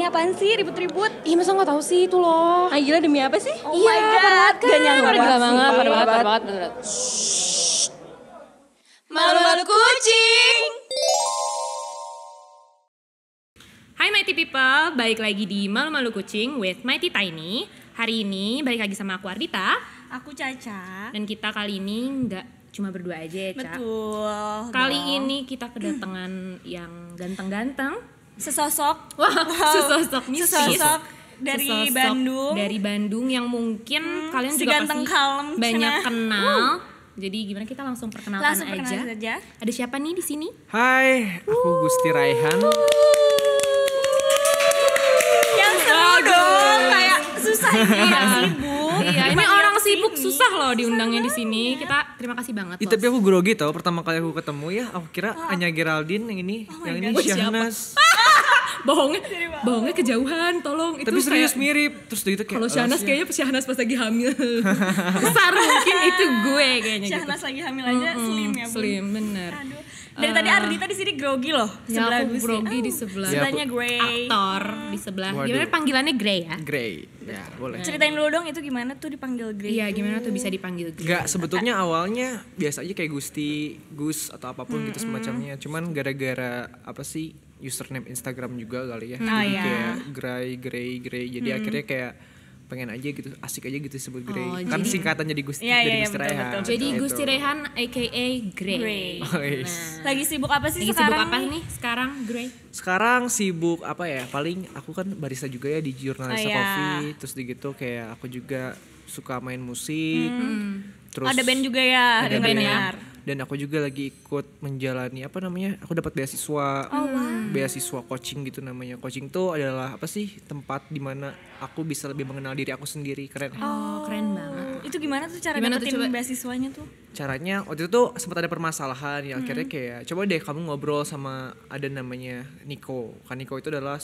Ini apaan sih ribut-ribut? Ih masa nggak tahu sih itu loh. Ah gila demi apa sih? Oh iya, parah banget kan. Gak nyangka gila banget, sih. parah banget, parah banget. Malu-malu kucing. Hai Mighty People, balik lagi di Malu Malu Kucing with Mighty Tiny. Hari ini balik lagi sama aku Ardita Aku Caca. dan kita kali ini nggak cuma berdua aja ya, Ca. Betul. Kali dong. ini kita kedatangan yang ganteng-ganteng. Sesosok Wah, sesosok misis. Sesosok dari Sesosok Bandung. Dari Bandung yang mungkin kalian si juga pasti kalem banyak cenah. kenal. Jadi gimana kita langsung perkenalkan Langsung aja. perkenalan saja. Ada siapa nih di sini? Hai, aku Gusti Raihan. Yang seru dong, kayak susah ini ya sibuk. Iya, ini orang sibuk susah loh diundangnya di sini. Kita terima kasih banget loh. tapi aku grogi tau pertama kali aku ketemu ya, aku kira Anya Geraldine yang ini, yang ini God. Bohongnya bohongnya kejauhan tolong itu Tapi serius kayak- mirip. Terus gitu kayak kalau "Alas Syahnas ya." kayaknya Syahnas pas lagi hamil besar mungkin itu gue kayaknya gitu. Syahnas lagi hamil aja slim ya, Bun. slim bener Aduh. Dari tadi Ardita di sini grogi loh, ya sebelah aku grogi di Oh, sebelah Ya, Sebelahnya Grey. aktor di sebelah Waduh. gimana panggilannya Grey ya Grey. Ya, boleh. Ceritain dulu dong itu gimana tuh dipanggil Grey. iya gimana tuh bisa dipanggil Grey Enggak, sebetulnya awalnya biasa aja kayak Gusti, Gus atau apa pun gitu semacamnya. Cuman gara-gara apa sih username Instagram juga kali ya. Oh, Jadi iya. kayak Gray, Grey, Grey. Jadi akhirnya kayak pengen aja gitu, asik aja gitu disebut Grey. Oh, kan jadi- singkatan jadi Gusti, Iya, iya, jadi iya, Gusti betul, Raihan. betul, jadi Gitu. Gusti Rehan aka Grey, Grey. Oh, yes. Lagi sibuk apa sih lagi sekarang? sibuk apa nih sekarang Grey Sekarang sibuk apa ya? Paling aku kan barista juga ya di Oh, Jurnalista iya. Coffee. Terus di gitu kayak aku juga suka main musik. Terus Ada band juga ya, ada dengar band. dengar. Dan aku juga lagi ikut menjalani apa namanya? Aku dapat beasiswa. Oh, Beasiswa coaching gitu namanya. Coaching tuh adalah apa sih? Tempat di mana aku bisa lebih mengenal diri aku sendiri. Keren. oh keren banget Itu gimana tuh cara Gimana tuh, dapetin coba? beasiswanya tuh? Caranya waktu itu tuh sempat ada permasalahan ya akhirnya kayak coba deh kamu ngobrol sama ada namanya Niko. Kan Niko itu adalah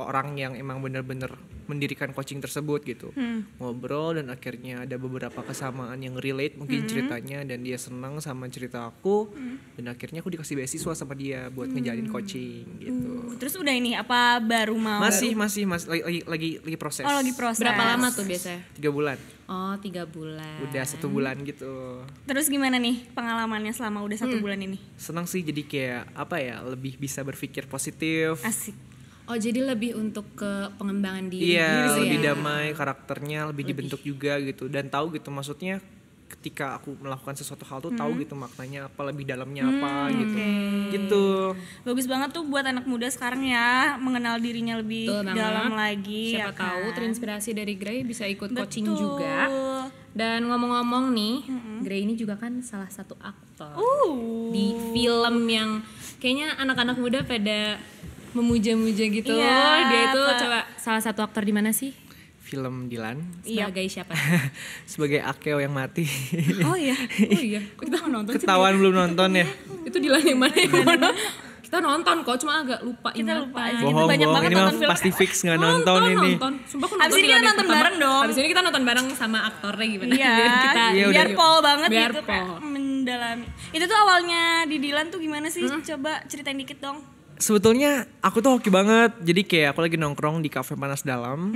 orang yang emang bener-bener mendirikan coaching tersebut gitu. Ngobrol dan akhirnya ada beberapa kesamaan yang relate mungkin ceritanya dan dia senang sama cerita aku dan akhirnya aku dikasih beasiswa sama dia buat ngejalin coaching gitu. Terus udah ini apa baru mau? masih masih masih lagi lagi lagi, lagi proses. Oh lagi proses. berapa lama tuh biasanya? Tiga bulan. Oh tiga bulan. Udah satu bulan gitu Terus gimana nih pengalamannya selama udah satu bulan ini? senang sih jadi kayak apa ya lebih bisa berpikir positif Asik. Oh jadi lebih untuk ke pengembangan diri iya gitu lebih ya? damai karakternya lebih dibentuk juga gitu dan tahu gitu maksudnya ketika aku melakukan sesuatu hal tuh tahu gitu maknanya apa lebih dalamnya apa gitu gitu Bagus banget tuh buat anak muda sekarang ya mengenal dirinya lebih Betul banget. dalam lagi. Siapa ya tahu kan? terinspirasi dari Grey bisa ikut coaching Betul. juga. Dan ngomong-ngomong nih, Grey ini juga kan salah satu aktor Uh. di film yang kayaknya anak-anak muda pada memuja-muja gitu. Iya, Dia itu apa? coba salah satu aktor di mana sih? film Dilan Sebagai siapa? sebagai Akeo yang mati Oh iya. oh iya, kita nonton sih. ketahuan belum nonton ya Itu di yang mana yang mana? Kita nonton kok, cuma agak lupa Kita ingatan. lupa aja. Kita bohong banyak bohong banget ini mah nonton film. pasti fix nggak nonton, ini Nonton, Sumpah aku Abis nonton ini di kita nonton pertama. bareng dong. Abis ini kita nonton bareng sama aktornya gimana? Iya, biar kita Iya, biar udah. pol banget Biar gitu kayak pol. mendalami. Itu tuh awalnya di Dilan tuh gimana sih? Coba ceritain dikit dong. sebetulnya aku tuh hoki banget jadi kayak aku lagi nongkrong di kafe panas dalam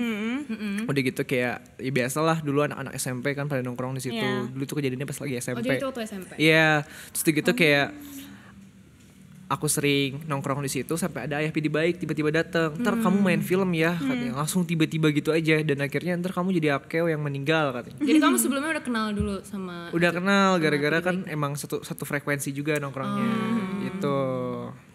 udah gitu kayak ya biasalah dulu anak-anak SMP kan pada nongkrong di situ Iya. dulu tuh kejadiannya pas lagi Oh SMP jadi itu waktu SMP? Iya, terus udah gitu kayak aku sering nongkrong di situ sampai ada ayah pidi baik tiba-tiba datang. Ntar kamu main film ya, katanya. Langsung tiba-tiba gitu aja dan akhirnya ntar kamu jadi akeo yang meninggal katanya. Jadi kamu sebelumnya udah kenal dulu sama Udah kenal gara-gara kan emang satu satu frekuensi juga nongkrongnya gitu.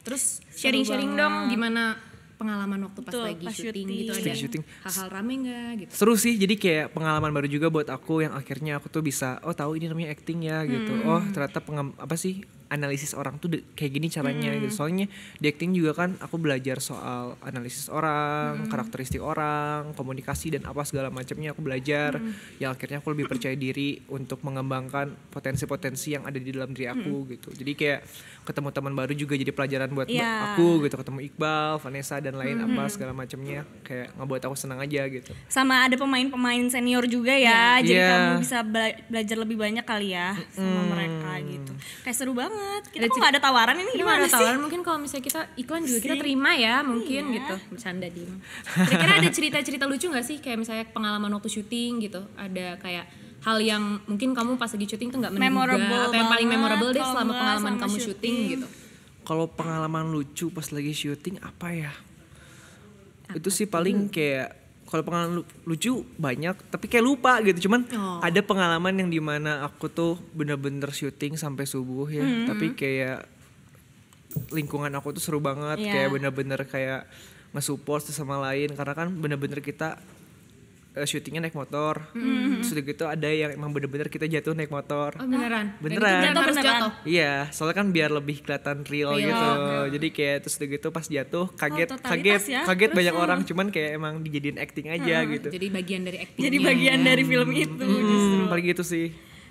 Terus sharing-sharing dong gimana pengalaman waktu pas Betul, lagi pas syuting, syuting. gitu Pas ada syuting. hal-hal rame nggak gitu? Seru sih, jadi kayak pengalaman baru juga buat aku yang akhirnya aku tuh bisa, oh tahu ini namanya acting ya gitu. Oh ternyata pengam, apa sih analisis orang tuh kayak gini caranya gitu. Soalnya di acting juga kan aku belajar soal analisis orang, karakteristik orang, komunikasi dan apa segala macamnya aku belajar. Yang akhirnya aku lebih percaya diri untuk mengembangkan potensi-potensi yang ada di dalam diri aku gitu. Jadi kayak ketemu teman baru juga jadi pelajaran buat Iya. aku gitu. Ketemu Iqbal, Vanessa dan lain apa segala macamnya kayak ngebuat aku senang aja gitu. Sama ada pemain-pemain senior juga ya. Jadi Iya. kamu bisa bela- belajar lebih banyak kali ya sama mereka gitu. Kayak seru banget banget. Kita Ada kok nggak ada tawaran ini gimana ada sih? tawaran mungkin kalau misalnya kita iklan juga kita terima ya mungkin Iya. gitu bercanda dim. Kira-kira ada cerita-cerita lucu nggak sih kayak misalnya pengalaman waktu syuting gitu ada kayak hal yang mungkin kamu pas lagi syuting tuh nggak menduga Memorable atau yang paling memorable deh selama pengalaman sama kamu syuting. syuting gitu. Kalau pengalaman lucu pas lagi syuting apa ya? itu sih paling kayak kalau pengalaman lu- lucu banyak tapi kayak lupa gitu cuman Oh. ada pengalaman yang di mana aku tuh bener-bener syuting sampai subuh ya Mm-hmm. tapi kayak lingkungan aku tuh seru banget Iya. kayak bener-bener kayak nge-support sama lain karena kan bener-bener kita eh, syutingnya naik motor Mm-hmm. terus udah gitu ada yang emang bener-bener kita jatuh naik motor Oh beneran? Beneran. Jatuh beneran. jatuh. Iya, soalnya kan biar lebih kelihatan real, Real. gitu. Oh, Jadi kayak terus udah gitu pas jatuh kaget, totalitas kaget, ya. kaget Terus, banyak hmm. orang, cuman kayak emang dijadiin acting aja gitu. Jadi bagian dari acting. Jadi bagian dari film itu justru. Hmm, paling gitu sih.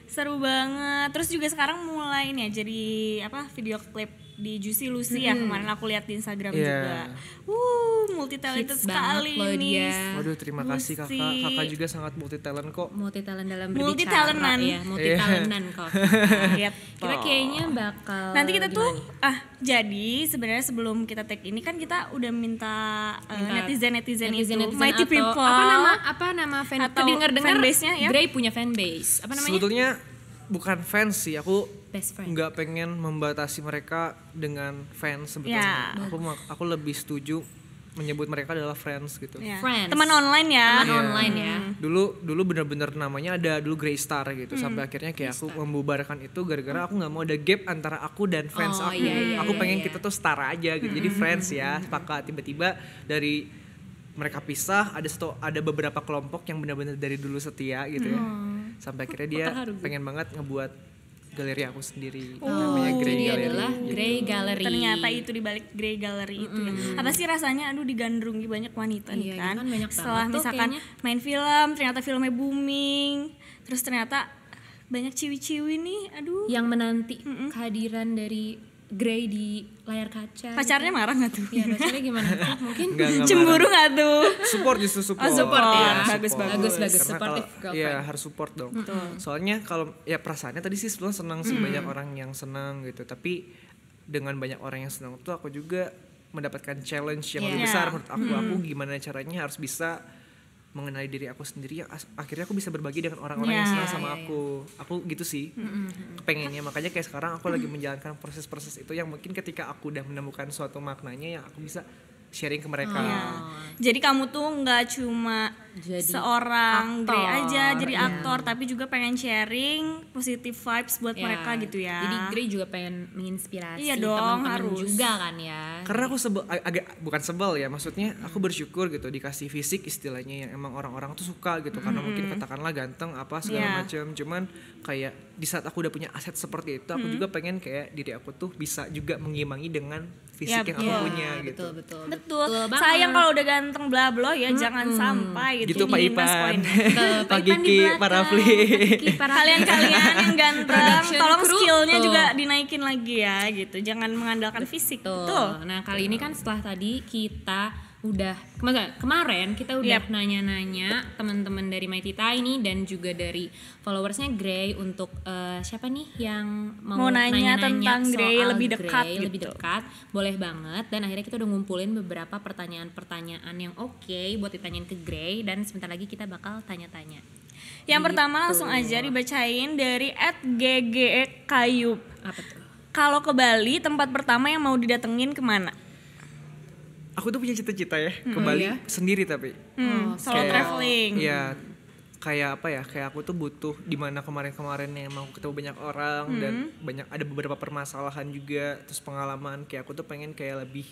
Seru banget. Terus juga sekarang mulai nih ya jadi apa video klip di Juicy Lucy ya kemarin aku lihat di Instagram Iya. juga. Uh, multi talented Hits sekali loh nih. dia. Waduh, terima kasih Lucy. kakak. Kakak juga sangat multi talent kok. multi talent dalam Multi berbicara talentan. ya, multi talentan kok. Gitu. Kita kayaknya bakal Nanti kita tuh gimana nih? ah jadi sebenarnya sebelum kita take ini kan kita udah minta, Minta netizen netizen itu netizen-netizen mighty atau people apa nama apa nama fan Atau dengar-dengar fanbase-nya ya? Grey punya fanbase apa namanya Sebetulnya bukan fans sih, aku best friend nggak pengen membatasi mereka dengan fans sebetulnya. Ya. Aku aku lebih setuju menyebut mereka adalah friends gitu. Ya. Friends. teman online ya teman Iya. online ya dulu dulu bener-bener namanya ada dulu Grey Star gitu Hmm. sampai akhirnya kayak aku membubarkan itu gara-gara aku nggak mau ada gap antara aku dan fans Oh, aku iya, iya, aku iya, pengen iya. Hmm. kita tuh setara aja gitu jadi friends ya sepakat tiba-tiba dari mereka pisah ada satu ada beberapa kelompok yang benar-benar dari dulu setia gitu ya sampai akhirnya dia Hmm. pengen banget ngebuat galeri aku sendiri Oh, namanya Grey jadi Gallery adalah gitu. Grey Gallery ternyata itu di balik Grey Gallery itu ya. Apa sih rasanya aduh digandrungi banyak wanita nih Iya, kan. itu kan banyak Setelah misalkan kayaknya. main film, ternyata filmnya booming. Terus ternyata banyak ciwi-ciwi nih, aduh. yang menanti kehadiran dari Grey di layar kaca Pacarnya marah nggak tuh? ya pacarnya gimana tuh mungkin Nggak, nggak Cemburu nggak tuh? support justru support. Oh, support ya. Iya, Bagus, support. bagus. Bagus, girlfriend. Iya, harus support dong. Soalnya kalau ya perasaannya tadi sih sebelum senang sih banyak orang yang senang gitu. Tapi dengan banyak orang yang senang tuh aku juga mendapatkan challenge yang lebih Iya. besar menurut aku. Aku gimana caranya harus bisa mengenali diri aku sendiri as- akhirnya aku bisa berbagi dengan orang-orang yang Iya, senang sama iya, aku. Aku gitu sih. Pengennya makanya kayak sekarang aku lagi menjalankan proses-proses itu yang mungkin ketika aku udah menemukan suatu maknanya yang aku bisa sharing ke mereka. Iya. Jadi kamu tuh nggak cuma Jadi seorang aktor, Grey aja jadi iya. aktor, tapi juga pengen sharing positive vibes buat Ya, mereka gitu ya. jadi Grey juga pengen menginspirasi Iya dong, teman-teman harus. juga kan ya karena aku sebel ag- agak bukan sebel ya maksudnya aku bersyukur gitu dikasih fisik istilahnya yang emang orang-orang tuh suka gitu karena mungkin katakanlah ganteng apa segala Iya. macam cuman kayak di saat aku udah punya aset seperti itu aku juga pengen kayak diri aku tuh bisa juga mengimbangi dengan fisik Yap, yang aku iya. punya gitu betul betul Betul. banget. Sayang kalau udah ganteng bla bla ya jangan sampai gitu Tuh, Pak Ipan belakang. Pak Rafli Gigi, Pak Rafli. Kalian-kalian yang ganteng, tolong crew. skillnya Tuh. juga dinaikin lagi ya gitu. Jangan mengandalkan fisik. Tuh. Betul. Nah kali ini kan setelah tadi kita udah kemarin, kemarin kita udah Yap. nanya-nanya teman-teman dari Mighty Tiny dan juga dari followersnya Grey untuk eh, siapa nih yang mau, Mau nanya tentang Grey lebih dekat Grey, lebih gitu. dekat boleh banget dan akhirnya kita udah ngumpulin beberapa pertanyaan-pertanyaan yang oke buat ditanyain ke Grey dan sebentar lagi kita bakal tanya-tanya Yang Gitu. pertama langsung aja dibacain dari @gge Kayub. apa tuh Kalau ke Bali, tempat pertama yang mau didatengin ke mana? Aku tuh punya cita-cita ya ke Bali sendiri tapi Hmm, solo Kayak- traveling. Iya, kayak apa ya? Kayak aku tuh butuh di mana kemarin-kemarin yang mau ketemu banyak orang dan banyak ada beberapa permasalahan juga, terus pengalaman kayak aku tuh pengen kayak lebih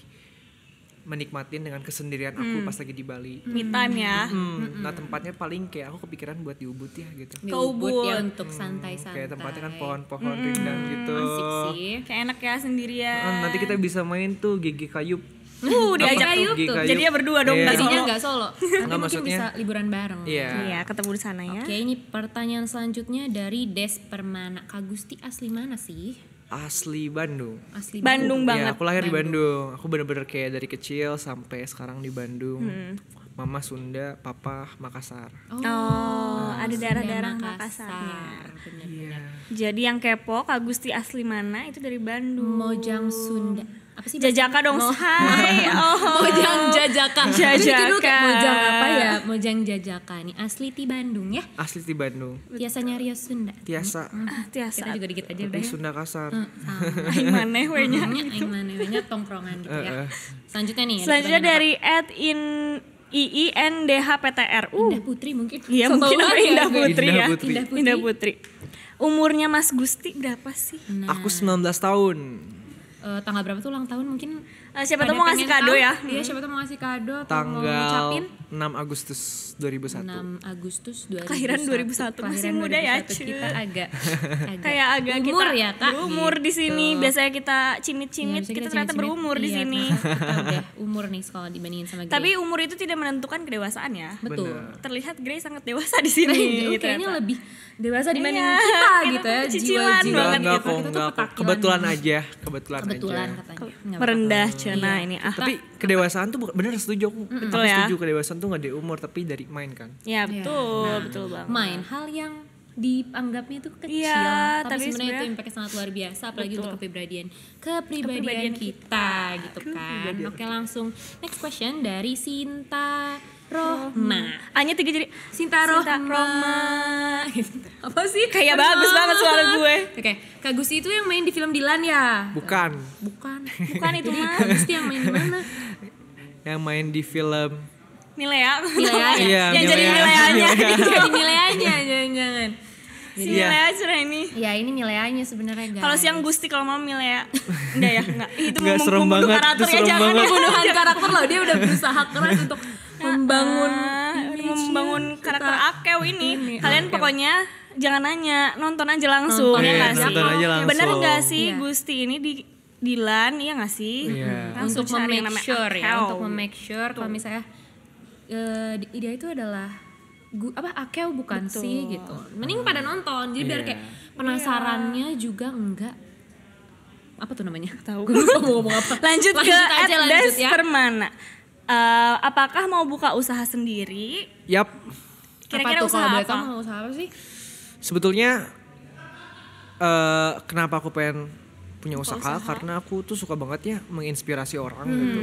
menikmatin dengan kesendirian aku pas lagi di Bali. Me time ya. Hmm, Nah tempatnya paling kayak aku kepikiran buat di Ubud ya gitu. Di Ke Ubud ya Ubud. untuk santai-santai Kayak tempatnya kan pohon-pohon rindang gitu. asik sih Kayak enak ya sendirian. Ah, nanti kita bisa main tuh gigi kayub. Uh, diajak Gigi tuh. Jadi ya berdua dong, Iya. nggak Jadinya solo. Nanti mungkin maksudnya- bisa liburan bareng Iya. Iya, ketemu di sana ya. Oke ini pertanyaan selanjutnya dari Des Permana Kagusti asli mana sih? Asli Bandung. Asli Bandung Ya, banget. aku lahir di Bandung. Aku bener-bener kayak dari kecil sampai sekarang di Bandung. Hmm. Mama Sunda, Papa Makassar. Oh, Oh, ada Sunda daerah-daerah Makassar. Makassarnya. Bener-bener. Jadi yang kepo Kak Gusti asli mana itu dari Bandung. Mojang Sunda. Apa sih? Jajaka dong. Hai. Oh. Mojang Jajaka. Jajaka. Jadi dulu kayak Mojang apa ya? Mojang Jajaka nih. Asli di Bandung ya. Asli di Bandung. Biasanya Rio Sunda. Tiasa. Ah, tiasa. Kita juga dikit aja udah ya. Sunda Kasar. Sama. Aing maneh we nya. Nya aing mana we nya tongkrongan gitu ya. Selanjutnya nih. Selanjutnya dari at in IINDHPTR. apa? Uh, Indah Putri mungkin. Iya mungkin apa aja Indah. Putri ya. Indah Putri. Indah Putri. Umurnya Mas Gusti berapa sih? Nah, Aku 19 tahun. Eh, tanggal berapa tuh ulang tahun? Mungkin Eh, siapa tahu mau ngasih kado tahu. ya. Iya, siapa tuh mau ngasih kado atau mau Tanggal ngucapin 6 Agustus 2001. 6 Agustus 2001. Kelahiran 2001, masih muda ya, 2001. cuy. Kita agak, agak Kayak agak umur kita ya, Kak. berumur di sini. Gitu. Biasanya kita Iya, cimit-cimit, bisa kita, ternyata cimit-cimit. berumur di Iya, sini. ternyata Kita udah umur nih kalau dibandingin sama Grace. Tapi umur itu tidak menentukan kedewasaan ya. betul. Bener. Terlihat Grace sangat dewasa di sini. Nah, kayaknya ternyata. lebih dewasa dibanding Iya, kita kita gitu tuh ya. Jiwa-jiwa banget Enggak, gitu. Kita tuh kok. petakilan. Kebetulan aja, kebetulan, Kebetulan aja. katanya. Nggak merendah cina Iya. ini ah. Tapi kedewasaan tuh bener setuju aku. Betul Aku ya. setuju kedewasaan tuh gak dari umur tapi dari main kan. Ya betul, Nah, betul banget. Main hal yang dianggapnya itu kecil, Iya, tapi, tapi sebenarnya itu impactnya sangat luar biasa, apalagi Betul. untuk kepribadian kepribadian, Kepribadian kita, gitu kan. Oke langsung next question dari Sinta Rohma. Hanya tiga jadi Sinta Rohma. Roma. Apa sih? Kayak bagus banget suara gue. Oke, Kak Gusti itu yang main di film Dilan ya? Bukan. Bukan. Bukan itu mah. Gusti yang main di mana? Yang main di film Milea. Milea. Iya, Yang jadi Milea. Mileanya. Jadi Mileanya jangan-jangan. Si Iya. Milea cerah ini. Ya ini Mileanya sebenarnya guys. Kalau siang Gusti kalau mau Milea. Enggak ya, enggak. Itu Nggak, mem- serem membunuh banget, karakter ya serem jangan banget. pembunuhan karakter loh dia udah berusaha keras untuk membangun Ah, membangun karakter kita. Akeu ini. Kalian pokoknya jangan nanya, nonton aja langsung Nonton ya nggak sih? nonton aja langsung. Bener gak sih Iya. Gusti ini di Dilan iya gak sih? Langsung untuk cari yang namanya sure ya untuk memake sure kalau misalnya di- dia itu adalah gu, apa akeu bukan Betul. sih gitu mending pada nonton jadi biar Iya. kayak penasarannya juga enggak apa tuh namanya Tahu. Gue lupa mau ngomong apa Lanjut, ke aja lanjut ya Permana. Eh, apakah mau buka usaha sendiri? Yap. Kira-kira usaha apa? tahu mau usaha apa sih Sebetulnya eh kenapa aku pengen punya usaha, usaha. karena aku tuh suka banget ya menginspirasi orang gitu.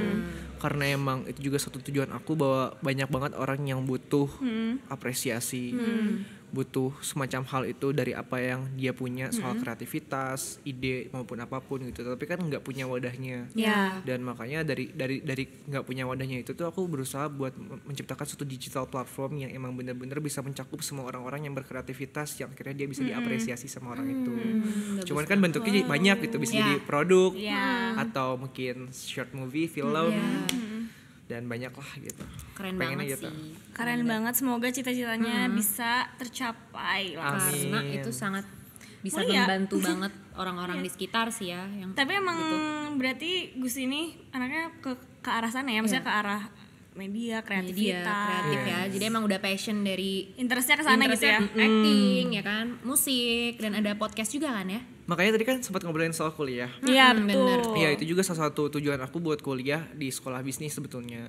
Karena emang itu juga satu tujuan aku bahwa banyak banget orang yang butuh apresiasi, butuh semacam hal itu dari apa yang dia punya soal kreativitas, ide maupun apa pun gitu. Tapi kan nggak punya wadahnya. Ya. Dan makanya dari dari dari nggak punya wadahnya itu tuh aku berusaha buat men- menciptakan suatu digital platform yang emang bener-bener bisa mencakup semua orang-orang yang berkreativitas yang akhirnya dia bisa diapresiasi sama orang itu. Cuman kan bentuknya jadi banyak gitu bisa Ya. jadi produk Ya. atau mungkin short movie, film dan banyak lah gitu. keren Pengennya banget gitu. sih Keren banget, semoga cita-citanya bisa tercapai lah. karena Amin. itu sangat bisa Mulia. membantu banget orang-orang di sekitar sih ya yang Tapi emang berarti Gus ini anaknya ke ke arah sana ya, maksudnya ke arah media, media kreativitas. kreatif ya jadi emang udah passion dari Interestnya ke sana gitu ya. acting ya kan musik dan ada podcast juga kan ya Makanya tadi kan sempat ngobrolin soal kuliah. Iya, Mm, betul. bener. Iya itu juga salah satu tujuan aku buat kuliah di sekolah bisnis sebetulnya.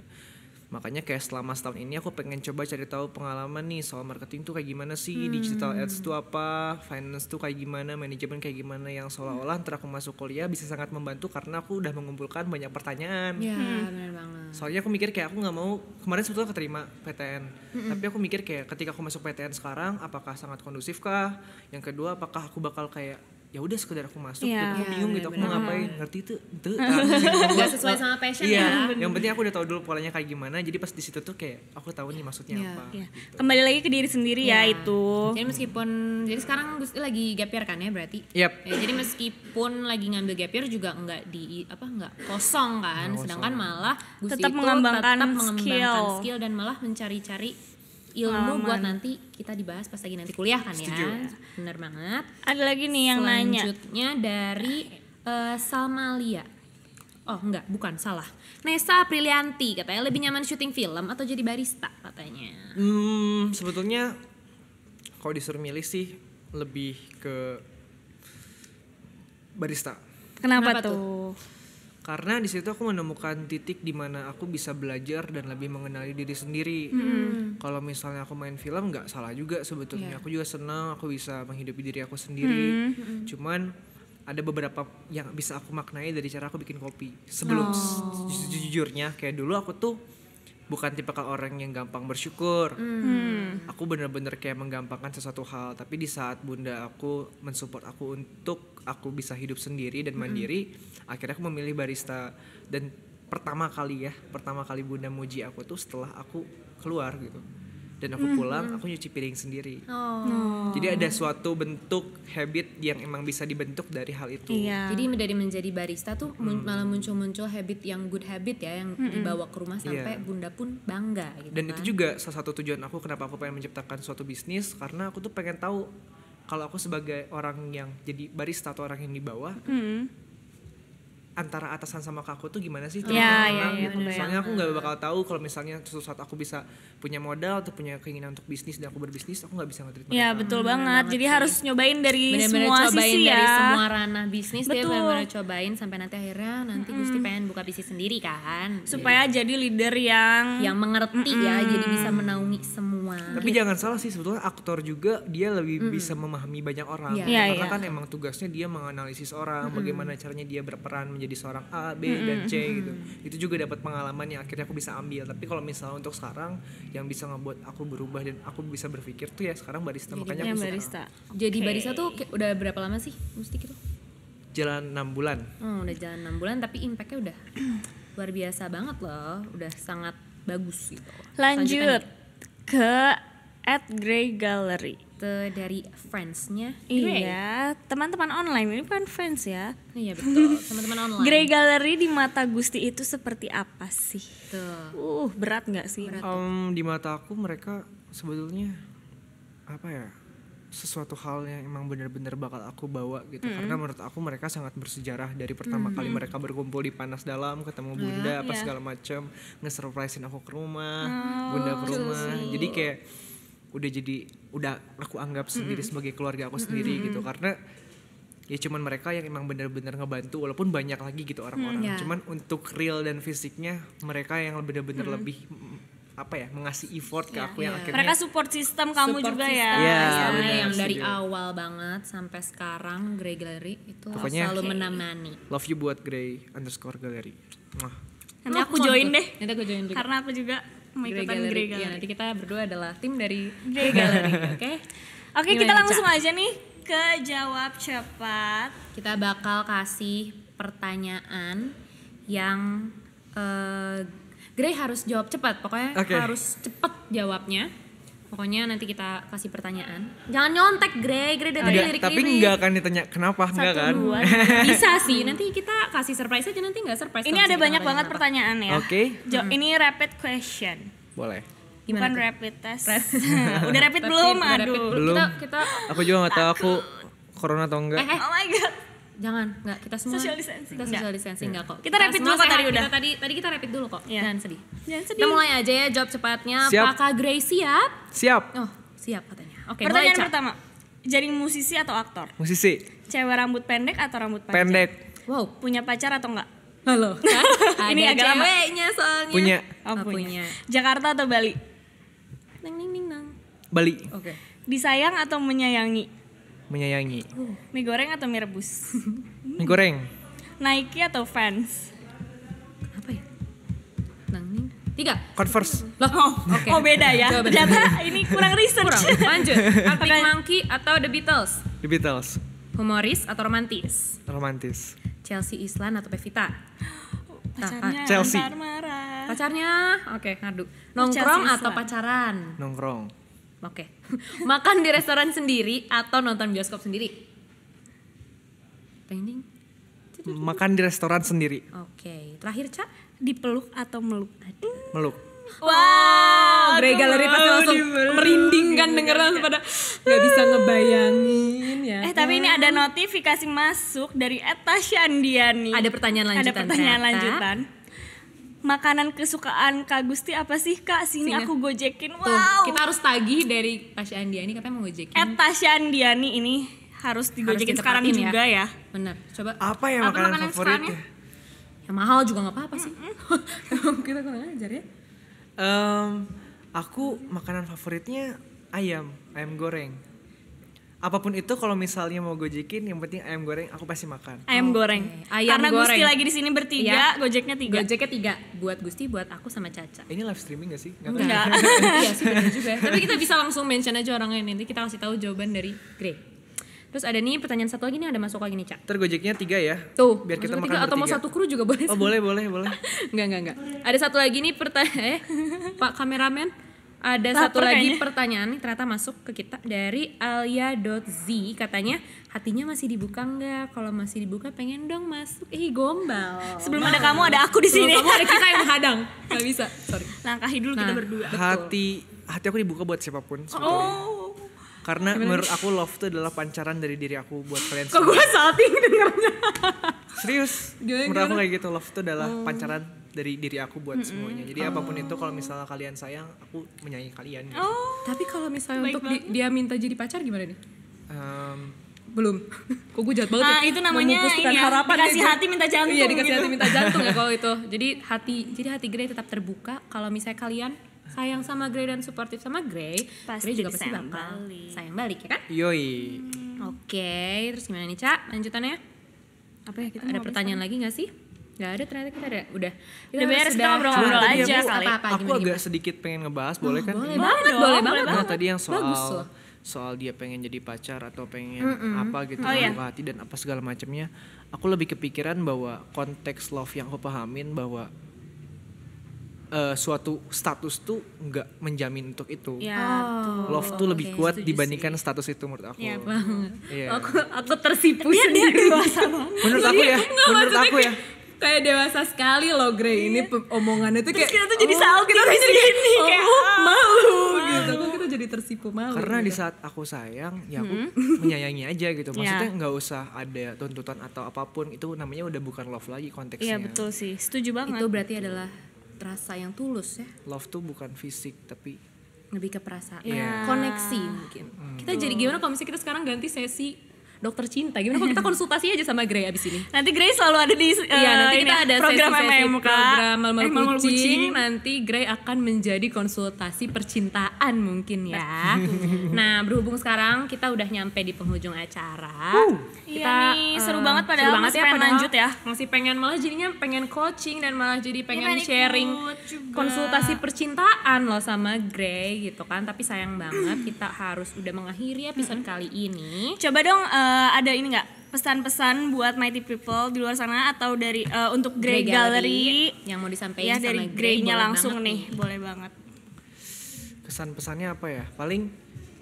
Makanya kayak selama setahun ini aku pengen coba cari tahu pengalaman nih soal marketing tuh kayak gimana sih, digital ads tuh apa, finance tuh kayak gimana, manajemen kayak gimana yang seolah-olah ntar aku masuk kuliah bisa sangat membantu karena aku udah mengumpulkan banyak pertanyaan. ya benar banget Soalnya aku mikir kayak aku nggak mau kemarin sebetulnya keterima PTN, tapi aku mikir kayak ketika aku masuk PTN sekarang apakah sangat kondusif kah? Yang kedua apakah aku bakal kayak ya udah sekedar aku masuk Iya. gitu. aku Iya, bingung gitu aku mau ngapain ngerti tuh itu nggak sesuai sama passion iya ya yang penting aku udah tahu dulu polanya kayak gimana jadi pas di situ tuh kayak aku tahu nih maksudnya Iya. apa Iya. Kembali lagi ke diri sendiri ya, Ya. itu. jadi meskipun jadi sekarang Gusti lagi gap year kan ya berarti Yap. Ya, jadi meskipun lagi ngambil gap year juga enggak di apa enggak kosong kan, sedangkan malah Gusti Tetap itu mengembangkan tetap mengembangkan skill. skill dan malah mencari-cari ilmu buat nanti kita dibahas pas lagi nanti kuliah kan ya. Bener banget. Ada lagi nih yang nanya. Selanjutnya dari eh, Salmalia. Oh enggak, bukan salah. Nesa Aprilianti katanya lebih nyaman syuting film atau jadi barista katanya. hmm sebetulnya kalau disuruh milih sih lebih ke barista Kenapa, Kenapa tuh? Karena di situ aku menemukan titik di mana aku bisa belajar dan lebih mengenali diri sendiri. Kalau misalnya aku main film nggak salah juga sebetulnya. Aku juga senang aku bisa menghidupi diri aku sendiri. Cuman ada beberapa yang bisa aku maknai dari cara aku bikin kopi. Sebelum ju- jujurnya kayak dulu aku tuh bukan tipe orang yang gampang bersyukur. Aku bener-bener kayak menggampangkan sesuatu hal. Tapi di saat bunda aku mensupport aku untuk aku bisa hidup sendiri dan mandiri, akhirnya aku memilih barista. Dan pertama kali ya, pertama kali bunda muji aku tuh setelah aku keluar gitu. Dan aku pulang, aku nyuci piring sendiri. Oh. Jadi ada suatu bentuk habit yang emang bisa dibentuk dari hal itu. Iya. Jadi dari menjadi barista tuh mun- malah muncul-muncul habit yang good habit ya yang dibawa ke rumah sampai Iya. bunda pun bangga gitu dan kan. itu juga salah satu tujuan aku kenapa aku pengen menciptakan suatu bisnis karena aku tuh pengen tahu kalau aku sebagai orang yang jadi barista atau orang yang di bawah Hmm. Antara atasan sama kakku tuh gimana sih Iya, iya, iya, gitu. bener. soalnya aku nggak bakal tahu kalau misalnya suatu saat aku bisa punya modal atau punya keinginan untuk bisnis dan aku berbisnis aku nggak bisa nge-treat Ya mereka. betul banget. Jadi harus nyobain dari benar-benar semua cobain sisi dari ya. semua ranah bisnis dia Betul. benar-benar cobain sampai nanti akhirnya nanti Gusti pengen buka bisnis sendiri kan Supaya jadi leader yang yang mengerti ya jadi bisa menaungi semua tapi jangan salah sih sebetulnya aktor juga dia lebih bisa memahami banyak orang Iya. Iya, karena iya. kan emang tugasnya dia menganalisis orang bagaimana caranya dia berperan menjadi seorang A B dan C gitu. Itu juga dapat pengalaman yang akhirnya aku bisa ambil. Tapi kalau misalnya untuk sekarang yang bisa ngebuat aku berubah dan aku bisa berpikir tuh ya sekarang barista. Makanya yang aku suka. barista. jadi Oke. barista tuh udah berapa lama sih? Gusti gitu? Jalan enam bulan. Oh, udah jalan 6 bulan tapi impactnya udah luar biasa banget loh. Udah sangat bagus gitu. Lanjut ke at Grey Gallery. Ke dari friendsnya? Iya, teman-teman online. Ini bukan fans ya. iya betul. Teman-teman online. Grey Gallery di mata Gusti itu seperti apa sih? tuh Uh, berat nggak sih? Em, di mata aku mereka sebetulnya apa ya? Sesuatu hal yang emang bener-bener bakal aku bawa gitu. Karena menurut aku mereka sangat bersejarah. Dari pertama kali mereka berkumpul di panas dalam ketemu bunda apa Iya. segala macam nge-surprisein aku ke rumah bunda ke rumah. jadi kayak udah jadi udah aku anggap sendiri sebagai keluarga aku sendiri gitu. Karena ya cuman mereka yang emang bener-bener ngebantu walaupun banyak lagi gitu orang-orang. Ya. cuman untuk real dan fisiknya mereka yang bener-bener lebih mm, apa ya mengasih effort ke aku yang akhirnya Mereka support sistem kamu Support juga system. Ya. Iya, sama benar, yang dari setuju. awal banget sampai sekarang Grey Gallery itu Pokoknya- selalu menemani. love you buat Grey underscore gallery. Mwah. Nanti aku join deh. nanti aku join juga. Karena aku juga mau Grey ikutan Gallery. Grey Iya, Gallery. nanti kita berdua adalah tim dari Grey Gallery oke Oke, Gimana kita langsung Ca? aja nih ke jawab cepat. kita bakal kasih pertanyaan yang eh Grey harus jawab cepat pokoknya Oke. harus cepet jawabnya pokoknya nanti kita kasih pertanyaan jangan nyontek Grey Grey dari Enggak, lirik tapi nggak akan ditanya kenapa enggak Satu, kan dua, bisa sih nanti kita kasih surprise aja nanti nggak surprise Ini ada banyak banget tanya pertanyaan ya. Oke. Jo- Ini rapid question. boleh Gimana Bukan tuh? rapid test. Udah rapid belum? Aduh. Belum. kita kita aku juga nggak tahu aku corona atau enggak eh, eh Oh my god. Jangan nggak kita semua Social distancing. kita social distancing nggak kok Kita rapid semua dulu kok tadi udah. kita tadi tadi kita rapid dulu kok Iya. jangan sedih Jangan sedih. kita mulai aja ya jawab cepatnya Siap. apakah Grey siap siap oh siap katanya oke Pertanyaan mulai, pertama. Jadi musisi atau aktor? musisi Cewek rambut pendek atau rambut panjang? pendek wow Punya pacar atau enggak? halo Ini Ada agak lama. ceweknya soalnya Punya. oh, Oh, punya. Jakarta atau Bali? Neng neng neng nang Bali oke Disayang atau menyayangi? Menyayangi? Mie goreng atau mie rebus? mie goreng. Nike atau Vans? apa ya? Tiga? Converse. Loh oke. Oh beda ya. Ternyata ini kurang research. kurang. Lanjut. Arctic Monkey atau The Beatles? The Beatles. Humoris atau romantis? Romantis. Chelsea Islan atau Pevita? Pacarnya Chelsea. marah. pacarnya? Oke ngadu. Chelsea nongkrong Islan. atau pacaran? Nongkrong oke makan di restoran sendiri atau nonton bioskop sendiri ting. makan di restoran sendiri oke terakhir cak Dipeluk atau meluk? meluk Wow, Grey Gallery pasti langsung merinding kan denger langsung pada nggak bisa ngebayangin ya Eh tapi ini ada notifikasi masuk dari Eta Shandiani. ada pertanyaan lanjutan Ada pertanyaan ternyata. lanjutan. Makanan kesukaan Kak Gusti apa sih Kak? Sini, Sini. aku gojekin. Wow. Tuh, kita harus tagih dari Tasya Andiani katanya mau gojekin Eta Shandiani ini harus digojekin sekarang ya. juga ya. bener coba apa ya Apa makanan makanan favorit kesukaannya? ya yang mahal juga nggak apa-apa sih kita kurang ajar ya Em, aku makanan favoritnya ayam, ayam goreng. Apa pun itu kalau misalnya mau gojekin yang penting ayam goreng aku pasti makan. Ayam goreng. Ayam Karena Gusti goreng. lagi di sini bertiga, Iya. Gojeknya tiga. Gojeknya tiga buat Gusti buat aku sama Caca Ini live streaming gak sih? Nggak tahu. Enggak. iya sih juga tapi kita bisa langsung mention aja orangnya nanti kita kasih tahu jawaban dari Grey terus ada nih pertanyaan satu lagi nih ada masuk lagi nih Cak Ntar gojeknya tiga ya. tuh Biar kita makan atau mau satu kru juga boleh Oh boleh boleh boleh. Enggak, enggak, enggak. Ada satu lagi nih pertanyaan, eh, Pak kameramen. Ada satu Lapar lagi kayaknya. pertanyaan nih ternyata masuk ke kita dari Alia.z katanya hatinya masih dibuka enggak? Kalau masih dibuka pengen dong masuk. Ih gombal. Sebelum ada kamu ada aku di Sebelum sini. kamu ada kita yang menghadang. Gak bisa. Sorry. Langkahi dulu kita Nah. berdua. Hati hati aku dibuka buat siapa pun sebetulnya. Oh. Karena menurut aku love itu adalah pancaran dari diri aku buat kalian Kok semua. gue salting dengernya? Serius. Gimana, menurut aku gimana? kayak gitu love itu adalah pancaran dari diri aku buat semuanya. Jadi apa pun itu kalau misalnya kalian sayang, aku menyayangi kalian. gitu. Oh. Tapi kalau misalnya Baik untuk di- dia minta jadi pacar gimana nih? Em, Belum. Kok gue jahat banget Ah, ya? itu namanya ya, harapan dikasih ya, hati minta jantung Iya dikasih gitu. hati minta jantung ya kalau itu. Jadi hati jadi hati Grey tetap terbuka kalau misalnya kalian sayang sama Grey dan suportif sama Grey, Pasti Grey juga pasti bakal balik. sayang balik ya kan? yoi. Oke, terus gimana nih Cak? Lanjutannya? Apa ya kita Ada pertanyaan lagi gak sih? Gak ada ternyata kita ada. Udah. Udah beres, kita ngobrol-ngobrol aja aku- kali. Apa-apa, aku gimana, agak gimana? sedikit pengen ngebahas, boleh kan? Boleh banget, boleh boleh banget. Nah, tadi yang Bagus soal loh. soal dia pengen jadi pacar atau pengen apa gitu Oh, iya. hati dan apa segala macamnya. Aku lebih kepikiran bahwa konteks love yang aku pahamin bahwa eh, suatu status tuh nggak menjamin untuk itu. Ya, Oh, Love tuh lebih oke, kuat setuju dibandingkan status itu menurut aku. Iya, Iya. Aku aku tersipu dia dia sendiri. dewasa banget. Menurut aku ya, menurut aku ya. Kayak- Kayak dewasa sekali loh Grey ini pe- omongannya tuh kayak kita tuh jadi salting kita tuh jadi gini kayak oh, ah. malu gitu. Kok kita jadi tersipu malu. Karena gitu. di saat aku sayang, ya aku menyayangi aja gitu. Maksudnya Iya. nggak usah ada tuntutan atau apa pun. Itu namanya udah bukan love lagi konteksnya. Iya betul sih, setuju banget. itu berarti adalah rasa yang tulus ya. Love tuh bukan fisik tapi lebih ke perasaan Iya. koneksi mungkin kita jadi gimana kalau misalnya kita sekarang ganti sesi dokter cinta gimana kalau kita konsultasi aja sama Grey abis ini Nanti Grace selalu ada di eh, Iya nanti kita ya, ada program sesi-sesi MMK, program mal eh, Mal-Mal kucing. Nanti Grey akan menjadi konsultasi percintaan mungkin ya. nah berhubung sekarang kita udah nyampe di penghujung acara. Iya nih, seru eh, banget padahal masih pengen padahal lanjut ya. Masih pengen malah jadinya pengen coaching dan malah jadi pengen pengen sharing juga. konsultasi percintaan loh sama Grey gitu kan. Tapi sayang banget kita harus udah mengakhiri episode kali ini. Coba dong eh, ada ini nggak pesan-pesan buat mighty people di luar sana atau dari eh, untuk Grey, Gallery, yang mau disampaikan ya sama dari Grey Grey-nya boleh langsung banget nih, boleh banget. kesan pesannya apa ya? Paling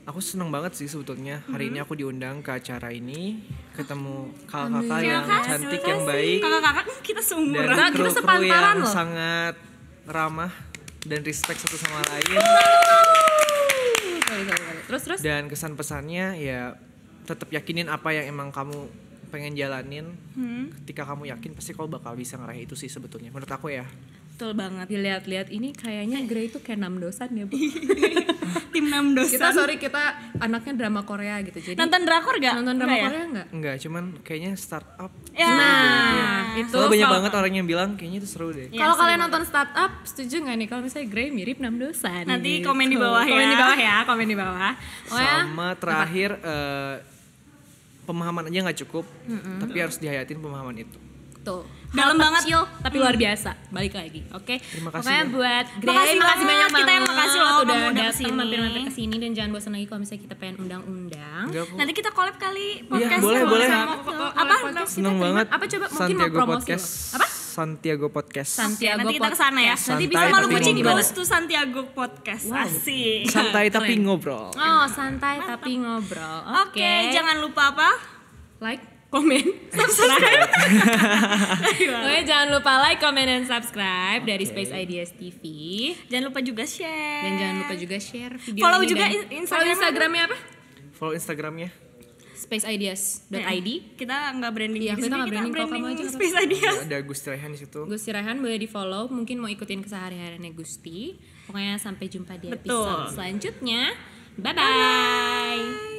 aku seneng banget sih sebetulnya hari ini aku diundang ke acara ini ketemu kakak-kakak yang cantik yang baik Kakak-kakak kita dan seumuran. Kita- kita kru-kru sepantaran yang loh. sangat ramah dan respect satu sama lain Sorry, sorry, sorry. Terus terus. dan kesan pesannya ya tetap yakinin apa yang emang kamu pengen jalanin ketika kamu yakin pasti kau bakal bisa ngeraih itu sih sebetulnya menurut aku ya Betul banget. Dilihat-lihat ini kayaknya Grey itu kayak enam dosan ya bu. Tim 6 dosa. kita sorry kita anaknya drama Korea gitu jadi Nonton drakor gak? nonton drama Nggak ya? Korea nggak? enggak cuman kayaknya startup Ya. Nah itu Soalnya banyak banget orang yang bilang kayaknya itu seru deh Ya, Kalau kalian nonton startup, setuju nggak nih kalau misalnya Grey mirip 6 dosan? Nanti gitu. komen di bawah ya. Komen di bawah ya, komen di bawah. Pokoknya, sama terakhir eh, pemahaman aja nggak cukup tapi harus dihayatin pemahaman itu tuh. Dalam banget. kecil, tapi luar biasa. Balik lagi, oke? Terima kasih Pokoknya ya. buat Grey, Makasih makasih banget. banyak Kita banget. yang makasih loh udah datang mampir-mampir ke sini dan jangan bosan lagi kalau misalnya kita pengen undang-undang. Nanti kita collab kali podcast. boleh, kalau boleh. sama- Apa? seneng banget Apa coba mungkin mau promosi podcast. Apa? Santiago podcast Santiago Nanti kita ke sana ya. Podcast. Nanti bisa malu kucing goes to Santiago podcast. Asik. santai tapi ngobrol Oh, santai tapi ngobrol. Oke. Oke, jangan lupa apa? like, komen, subscribe. Oke, jangan lupa like, comment, dan subscribe dari Space Ideas TV. Jangan lupa juga share. Dan jangan lupa juga share video Follow ini juga dan- in- follow Instagramnya. Instagramnya apa? follow instagramnya spaceideas.id. Kita nggak branding Iya, di kita nggak branding, kalau kamu aja nggak Space Ideas. ada Gusti Rehan di situ Gusti Rehan boleh di follow, mungkin mau ikutin kesehariannya Gusti. Pokoknya sampai jumpa di Betul. episode selanjutnya. Bye bye.